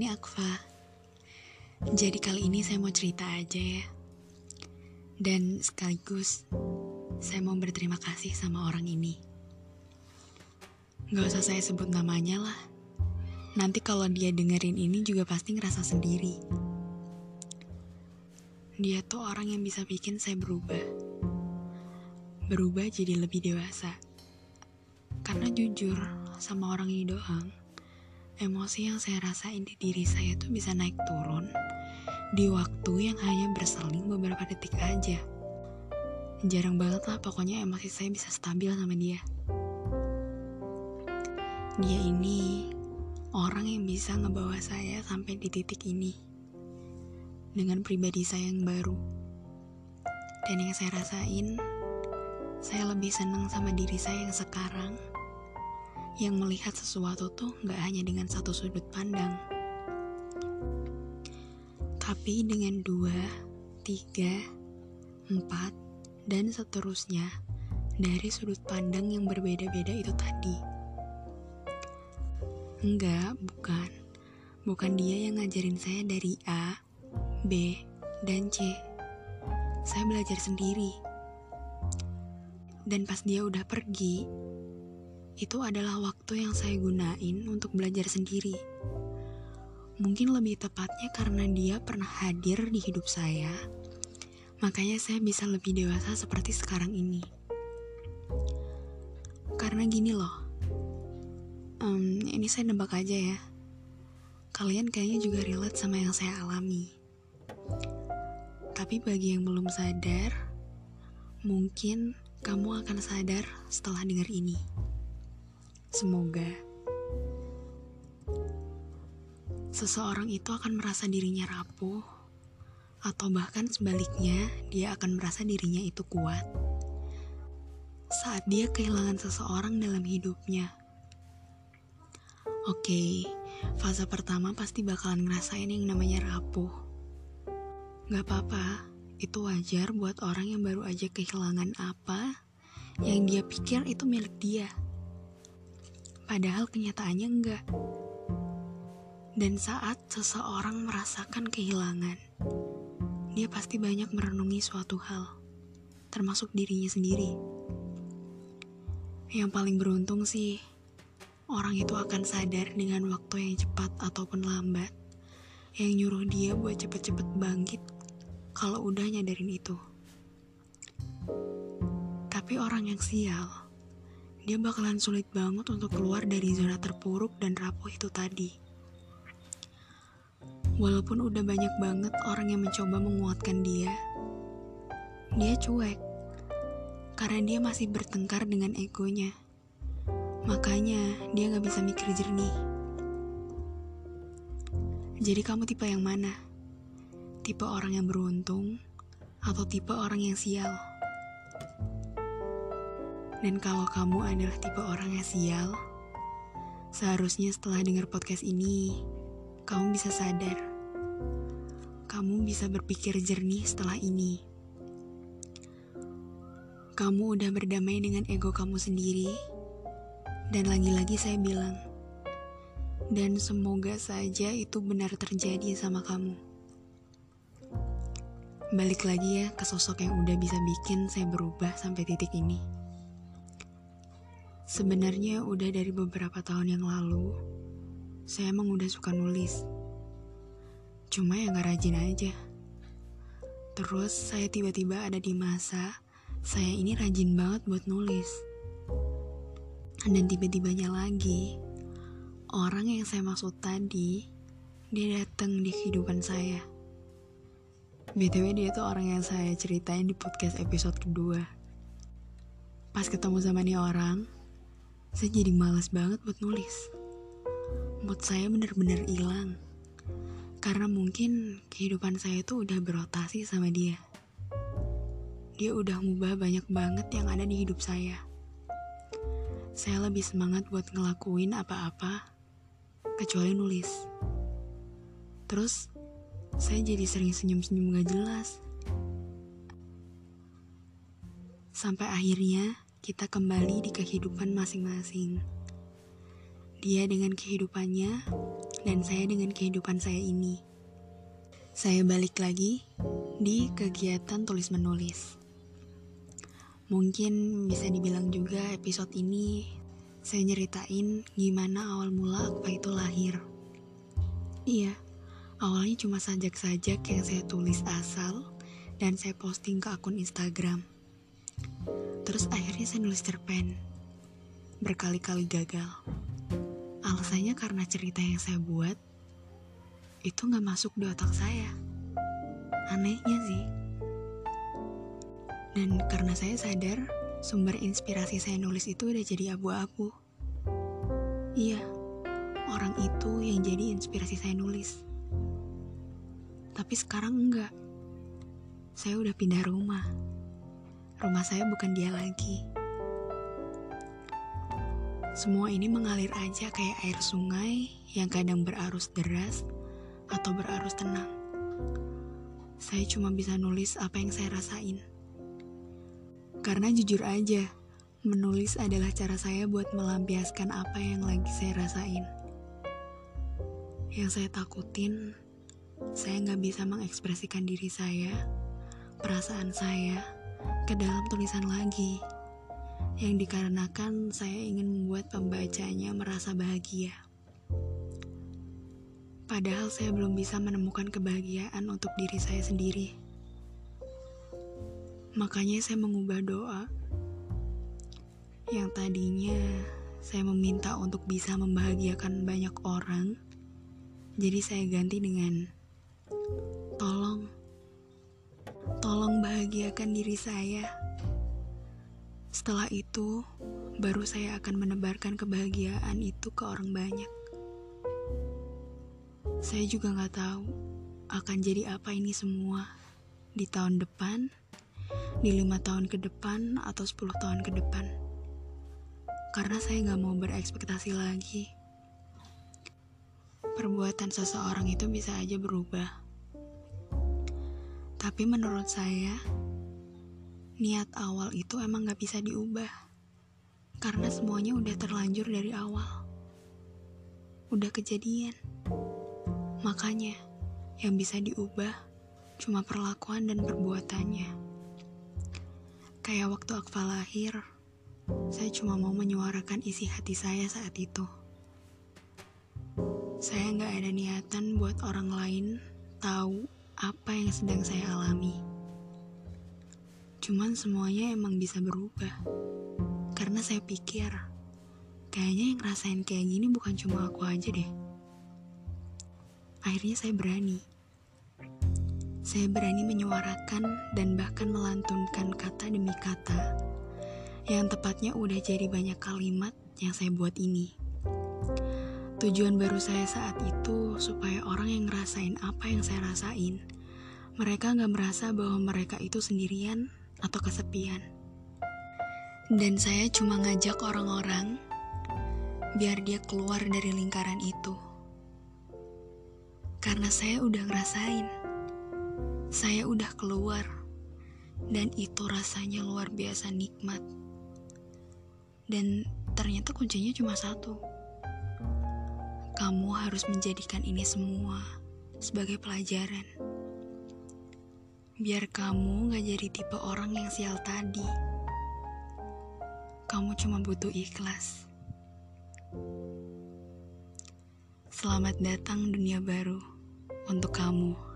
ini Akfa. Jadi kali ini saya mau cerita aja ya. Dan sekaligus saya mau berterima kasih sama orang ini. Gak usah saya sebut namanya lah. Nanti kalau dia dengerin ini juga pasti ngerasa sendiri. Dia tuh orang yang bisa bikin saya berubah. Berubah jadi lebih dewasa. Karena jujur sama orang ini doang, emosi yang saya rasain di diri saya tuh bisa naik turun di waktu yang hanya berseling beberapa detik aja. Jarang banget lah pokoknya emosi saya bisa stabil sama dia. Dia ini orang yang bisa ngebawa saya sampai di titik ini dengan pribadi saya yang baru. Dan yang saya rasain, saya lebih senang sama diri saya yang sekarang yang melihat sesuatu tuh gak hanya dengan satu sudut pandang, tapi dengan dua, tiga, empat, dan seterusnya dari sudut pandang yang berbeda-beda itu tadi. Enggak, bukan. Bukan dia yang ngajarin saya dari A, B, dan C. Saya belajar sendiri. Dan pas dia udah pergi, itu adalah waktu yang saya gunain untuk belajar sendiri. Mungkin lebih tepatnya karena dia pernah hadir di hidup saya, makanya saya bisa lebih dewasa seperti sekarang ini. Karena gini loh, um, ini saya nebak aja ya. Kalian kayaknya juga relate sama yang saya alami. Tapi bagi yang belum sadar, mungkin kamu akan sadar setelah dengar ini. Semoga seseorang itu akan merasa dirinya rapuh, atau bahkan sebaliknya, dia akan merasa dirinya itu kuat saat dia kehilangan seseorang dalam hidupnya. Oke, fase pertama pasti bakalan ngerasain yang namanya rapuh. Gak apa-apa, itu wajar buat orang yang baru aja kehilangan apa yang dia pikir itu milik dia padahal kenyataannya enggak. Dan saat seseorang merasakan kehilangan, dia pasti banyak merenungi suatu hal, termasuk dirinya sendiri. Yang paling beruntung sih, orang itu akan sadar dengan waktu yang cepat ataupun lambat, yang nyuruh dia buat cepet-cepet bangkit kalau udah nyadarin itu. Tapi orang yang sial, dia bakalan sulit banget untuk keluar dari zona terpuruk dan rapuh itu tadi. Walaupun udah banyak banget orang yang mencoba menguatkan dia, dia cuek karena dia masih bertengkar dengan egonya. Makanya dia gak bisa mikir jernih. Jadi kamu tipe yang mana? Tipe orang yang beruntung atau tipe orang yang sial? Dan kalau kamu adalah tipe orang yang sial, seharusnya setelah dengar podcast ini, kamu bisa sadar. Kamu bisa berpikir jernih setelah ini. Kamu udah berdamai dengan ego kamu sendiri. Dan lagi-lagi saya bilang, dan semoga saja itu benar terjadi sama kamu. Balik lagi ya ke sosok yang udah bisa bikin saya berubah sampai titik ini. Sebenarnya udah dari beberapa tahun yang lalu, saya emang udah suka nulis. Cuma ya gak rajin aja. Terus saya tiba-tiba ada di masa saya ini rajin banget buat nulis. Dan tiba-tibanya lagi, orang yang saya maksud tadi, dia datang di kehidupan saya. BTW dia tuh orang yang saya ceritain di podcast episode kedua. Pas ketemu sama nih orang, saya jadi malas banget buat nulis. Mood saya bener-bener hilang. Karena mungkin kehidupan saya itu udah berotasi sama dia. Dia udah ngubah banyak banget yang ada di hidup saya. Saya lebih semangat buat ngelakuin apa-apa, kecuali nulis. Terus, saya jadi sering senyum-senyum gak jelas. Sampai akhirnya, kita kembali di kehidupan masing-masing. Dia dengan kehidupannya, dan saya dengan kehidupan saya ini. Saya balik lagi di kegiatan tulis menulis. Mungkin bisa dibilang juga episode ini saya nyeritain gimana awal mula apa itu lahir. Iya, awalnya cuma sajak-sajak yang saya tulis asal dan saya posting ke akun Instagram. Terus akhirnya saya nulis cerpen. Berkali-kali gagal. Alasannya karena cerita yang saya buat itu nggak masuk di otak saya. Anehnya sih. Dan karena saya sadar sumber inspirasi saya nulis itu udah jadi abu-abu. Iya, orang itu yang jadi inspirasi saya nulis. Tapi sekarang enggak. Saya udah pindah rumah. Rumah saya bukan dia lagi. Semua ini mengalir aja kayak air sungai yang kadang berarus deras atau berarus tenang. Saya cuma bisa nulis apa yang saya rasain. Karena jujur aja, menulis adalah cara saya buat melampiaskan apa yang lagi saya rasain. Yang saya takutin, saya nggak bisa mengekspresikan diri saya, perasaan saya, ke dalam tulisan lagi yang dikarenakan saya ingin membuat pembacanya merasa bahagia. Padahal saya belum bisa menemukan kebahagiaan untuk diri saya sendiri. Makanya saya mengubah doa yang tadinya saya meminta untuk bisa membahagiakan banyak orang. Jadi saya ganti dengan bahagiakan diri saya. Setelah itu, baru saya akan menebarkan kebahagiaan itu ke orang banyak. Saya juga nggak tahu akan jadi apa ini semua di tahun depan, di lima tahun ke depan, atau sepuluh tahun ke depan. Karena saya nggak mau berekspektasi lagi. Perbuatan seseorang itu bisa aja berubah. Tapi menurut saya, niat awal itu emang gak bisa diubah. Karena semuanya udah terlanjur dari awal. Udah kejadian. Makanya, yang bisa diubah cuma perlakuan dan perbuatannya. Kayak waktu Akfa lahir, saya cuma mau menyuarakan isi hati saya saat itu. Saya nggak ada niatan buat orang lain tahu apa yang sedang saya alami. Cuman semuanya emang bisa berubah. Karena saya pikir, kayaknya yang ngerasain kayak gini bukan cuma aku aja deh. Akhirnya saya berani. Saya berani menyuarakan dan bahkan melantunkan kata demi kata yang tepatnya udah jadi banyak kalimat yang saya buat ini. Tujuan baru saya saat itu supaya orang yang ngerasain apa yang saya rasain, mereka nggak merasa bahwa mereka itu sendirian atau kesepian. Dan saya cuma ngajak orang-orang biar dia keluar dari lingkaran itu. Karena saya udah ngerasain. Saya udah keluar. Dan itu rasanya luar biasa nikmat. Dan ternyata kuncinya cuma satu. Kamu harus menjadikan ini semua sebagai pelajaran biar kamu gak jadi tipe orang yang sial tadi. Kamu cuma butuh ikhlas. Selamat datang dunia baru untuk kamu.